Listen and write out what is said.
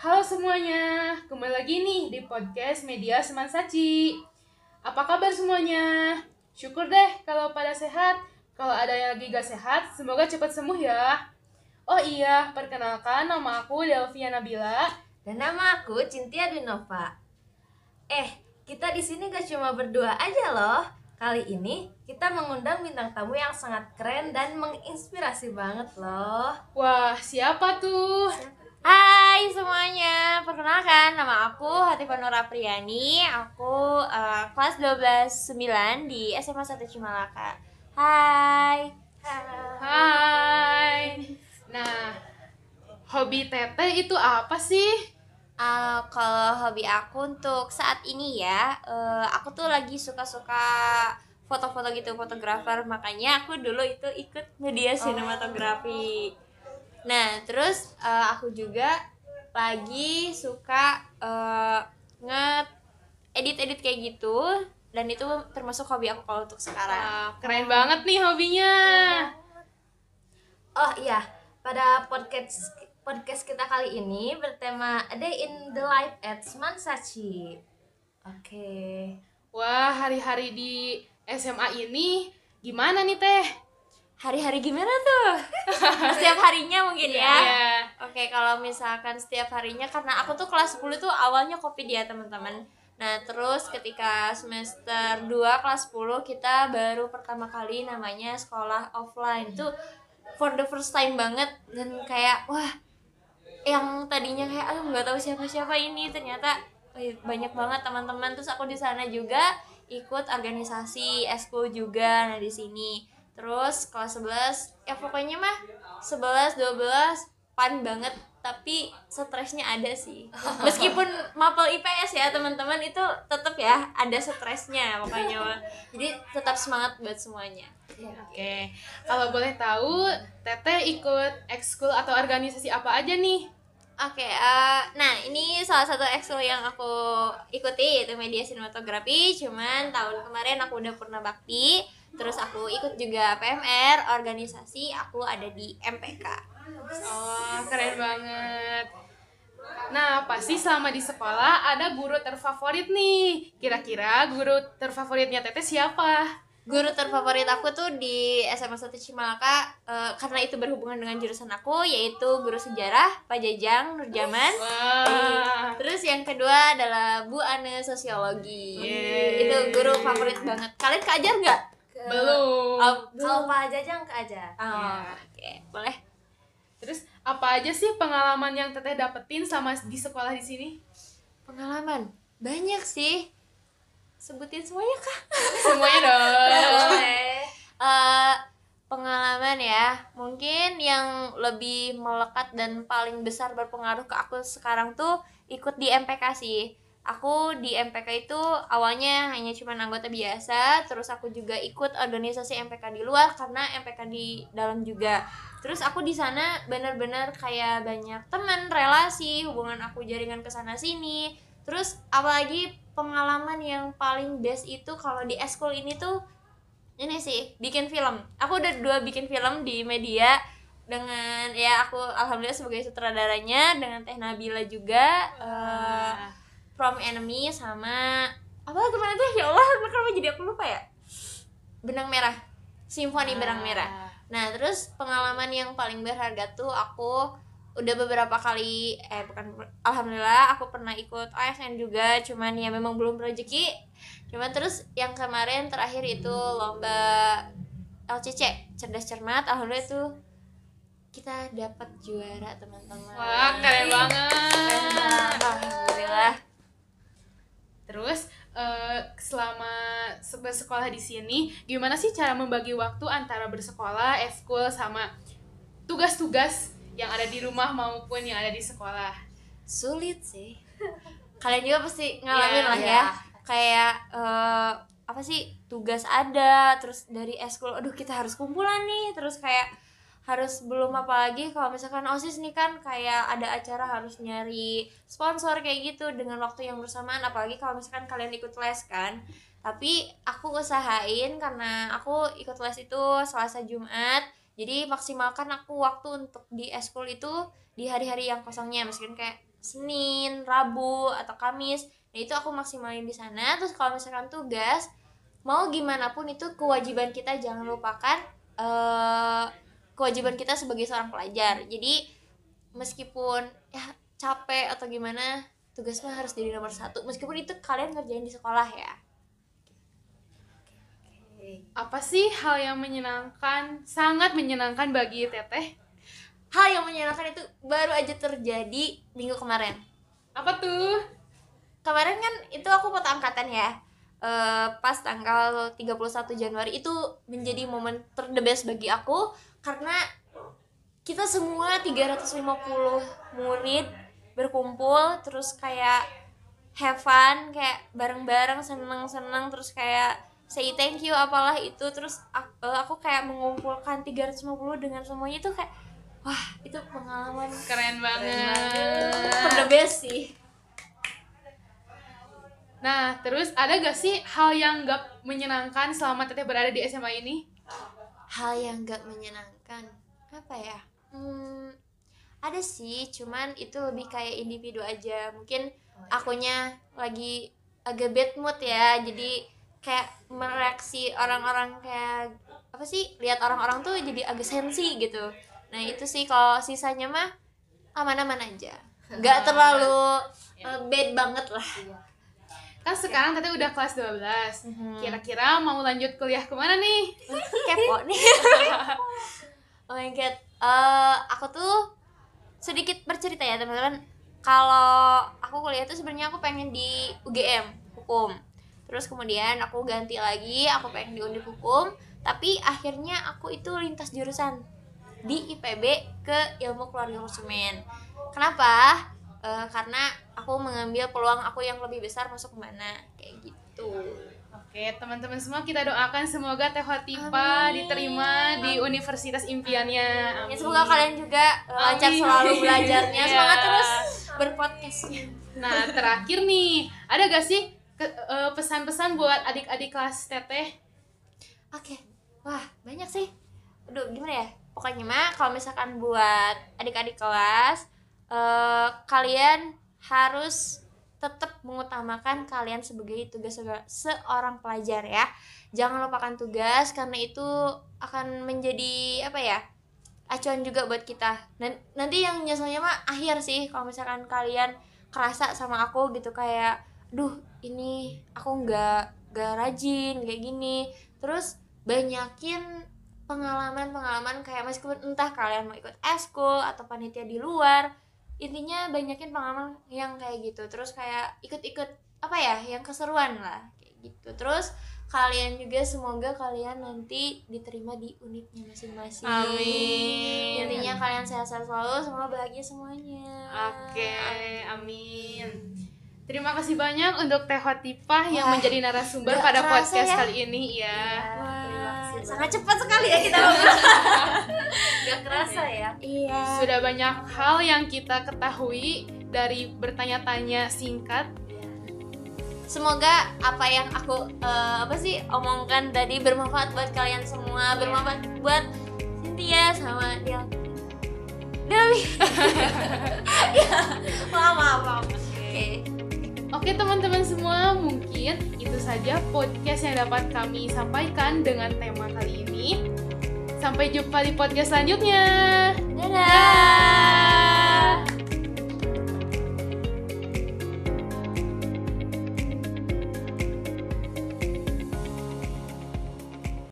Halo semuanya, kembali lagi nih di podcast Media Seman Saci. Apa kabar semuanya? Syukur deh kalau pada sehat. Kalau ada yang lagi gak sehat, semoga cepat sembuh ya. Oh iya, perkenalkan nama aku Delvia Nabila. Dan nama aku Cintia Dinova. Eh, kita di sini gak cuma berdua aja loh. Kali ini kita mengundang bintang tamu yang sangat keren dan menginspirasi banget loh. Wah, siapa tuh? Hai semuanya, perkenalkan nama aku Hatifah Nura Priyani. Aku uh, kelas 12 9 di SMA 1 Cimalaka. Hai. Hai. Nah, hobi Teteh itu apa sih? uh, Kalau hobi aku untuk saat ini ya uh, Aku tuh lagi suka-suka foto-foto gitu, fotografer. Makanya aku dulu itu ikut media sinematografi Nah, terus uh, aku juga lagi suka uh, nge edit-edit kayak gitu dan itu termasuk hobi aku kalau untuk sekarang. Wah, keren banget nih hobinya. Oh iya, pada podcast podcast kita kali ini bertema A Day in the Life at Mansachi. Oke. Wah, hari-hari di SMA ini gimana nih Teh? Hari-hari gimana tuh? setiap harinya mungkin ya. Iya. Oke, kalau misalkan setiap harinya karena aku tuh kelas 10 tuh awalnya kopi dia, teman-teman. Nah, terus ketika semester 2 kelas 10 kita baru pertama kali namanya sekolah offline. Tuh for the first time banget dan kayak wah yang tadinya kayak aduh nggak tahu siapa-siapa ini ternyata eh, banyak banget teman-teman terus aku di sana juga ikut organisasi eskul juga nah di sini terus kelas 11 ya pokoknya mah 11 12 pan banget. Tapi stresnya ada sih. Meskipun mapel IPS ya teman-teman itu tetap ya ada stresnya pokoknya mah. Jadi tetap semangat buat semuanya. Oke, kalau boleh tahu, Teteh ikut ekskul atau organisasi apa aja nih? Oke, eh, nah ini salah satu ekskul yang aku ikuti yaitu media sinematografi. Cuman tahun kemarin aku udah pernah bakti, terus aku ikut juga PMR, organisasi aku ada di MPK. Oh, keren banget. Nah, pasti selama di sekolah ada guru terfavorit nih. Kira-kira guru terfavoritnya Teteh siapa? Guru terfavorit aku tuh di SMA 1 Cimalaka eh, karena itu berhubungan dengan jurusan aku yaitu guru sejarah Pak Jajang Nurjaman. Wah. Terus yang kedua adalah Bu Ane Sosiologi. Yeay. Itu guru favorit banget. Kalian keajar nggak? Belum. Oh, Kalau Pak Jajang ke aja. Oh, oke, boleh. Terus apa aja sih pengalaman yang Teteh dapetin sama di sekolah di sini? Pengalaman banyak sih. Sebutin semuanya kah? Semuanya dong. Boleh. Eh, pengalaman ya, mungkin yang lebih melekat dan paling besar berpengaruh ke aku sekarang tuh ikut di MPK sih. Aku di MPK itu awalnya hanya cuma anggota biasa, terus aku juga ikut organisasi MPK di luar karena MPK di dalam juga. Terus aku di sana bener-bener kayak banyak teman, relasi, hubungan aku jaringan ke sana sini. Terus apalagi pengalaman yang paling best itu kalau di eskul ini tuh ini sih bikin film. Aku udah dua bikin film di media dengan ya aku alhamdulillah sebagai sutradaranya dengan Teh Nabila juga eh, From Enemy sama apa ke mana tuh? Ya Allah kenapa jadi aku lupa ya? Benang merah. Simfoni benang merah. Nah terus pengalaman yang paling berharga tuh aku udah beberapa kali eh bukan alhamdulillah aku pernah ikut ASN juga cuman ya memang belum rezeki. Cuman terus yang kemarin terakhir itu lomba LCC cerdas cermat. Alhamdulillah itu kita dapat juara teman-teman. Wah, keren banget. alhamdulillah Terus eh, selama se- bersekolah di sini, gimana sih cara membagi waktu antara bersekolah, eskul sama tugas-tugas yang ada di rumah maupun yang ada di sekolah? sulit sih kalian juga pasti ngalamin Iya, lah iya. ya kayak eh, apa sih tugas ada terus dari eskul aduh kita harus kumpulan nih terus kayak harus belum apa lagi kalau misalkan osis nih kan kayak ada acara harus nyari sponsor kayak gitu dengan waktu yang bersamaan apalagi kalau misalkan kalian ikut les kan tapi aku usahain karena aku ikut les itu Selasa Jumat jadi maksimalkan aku waktu untuk di eskul itu di hari-hari yang kosongnya meskipun kayak Senin, Rabu atau Kamis. Nah, itu aku maksimalin di sana. Terus kalau misalkan tugas mau gimana pun itu kewajiban kita jangan lupakan eh kewajiban kita sebagai seorang pelajar. Jadi meskipun ya capek atau gimana tugas mah harus jadi nomor satu meskipun itu kalian ngerjain di sekolah ya Apa sih hal yang menyenangkan, sangat menyenangkan bagi Teteh? hal yang menyenangkan itu baru aja terjadi minggu kemarin Apa tuh? kemarin kan itu aku foto angkatan ya Eh, pas tanggal 31 Januari itu menjadi momen ter the best bagi aku karena kita semua 350 murid berkumpul terus kayak have fun kayak bareng-bareng seneng-seneng terus kayak say thank you apalah itu. Terus aku, aku kayak mengumpulkan 350 dengan semuanya itu kayak wah itu pengalaman Keren banget. ter the best sih Nah, terus ada gak sih hal yang gak menyenangkan selama Teteh berada di SMA ini? hal yang gak menyenangkan? Apa ya? Hmm, ada sih cuman itu lebih kayak individu aja. Mungkin akunya lagi agak bad mood ya jadi kayak mereaksi orang-orang kayak apa sih lihat orang-orang tuh jadi agak sensi gitu. Nah itu sih kalau sisanya mah aman-aman aja. Nggak terlalu eh, bad banget lah Kan sekarang Teteh udah kelas 12. Mhm. Kira-kira mau lanjut kuliah ke mana nih? kepo nih. Oh my god. Eh, aku tuh sedikit bercerita ya teman-teman. Kalau aku kuliah tuh sebenarnya aku pengen di UGM hukum. Terus kemudian aku ganti lagi aku pengen di Undip hukum. Tapi akhirnya aku itu lintas jurusan di IPB ke ilmu keluarga konsumen. Kenapa Eh, karena aku mengambil peluang aku yang lebih besar masuk ke mana kayak gitu Oke, teman-teman semua kita doakan semoga Teh Hotipa Amin. diterima di universitas impiannya. Ya, Amin. semoga kalian juga uh, lancar Amin. selalu belajarnya. Iya. Semangat terus berpodcastnya. Nah, terakhir nih, ada gak sih eh, pesan-pesan buat adik-adik kelas Teteh? Oke, wah banyak sih. Aduh, gimana ya? Pokoknya mah kalau misalkan buat adik-adik kelas, eh, kalian harus tetap mengutamakan kalian sebagai tugas seorang pelajar ya. Jangan lupakan tugas karena itu akan menjadi apa ya? acuan juga buat kita. Dan nanti yang nyeselnya mah akhir sih kalau misalkan kalian kerasa sama aku gitu kayak duh ini aku nggak nggak rajin kayak gini terus banyakin pengalaman-pengalaman kayak meskipun entah kalian mau ikut eskul atau panitia di luar intinya banyakin pengalaman yang kayak gitu terus kayak ikut-ikut apa ya yang keseruan lah kayak gitu terus kalian juga semoga kalian nanti diterima di unitnya masing-masing Amin. intinya kalian sehat-sehat selalu semoga bahagia semuanya Oke, amin. Terima kasih banyak untuk Teh Hotipah yang menjadi narasumber pada podcast ya. kali ini ya. Wah, sangat cepat sekali ya kita nggak kerasa ya. Iya. Sudah banyak hal yang kita ketahui dari bertanya-tanya singkat. semoga apa yang aku eh, apa sih omongkan tadi bermanfaat buat kalian semua bermanfaat buat Cynthia sama dia. Dewi ya maaf maaf maaf. Oke Oke teman-teman semua, mungkin itu saja podcast yang dapat kami sampaikan dengan tema kali ini. Sampai jumpa di podcast selanjutnya. dadah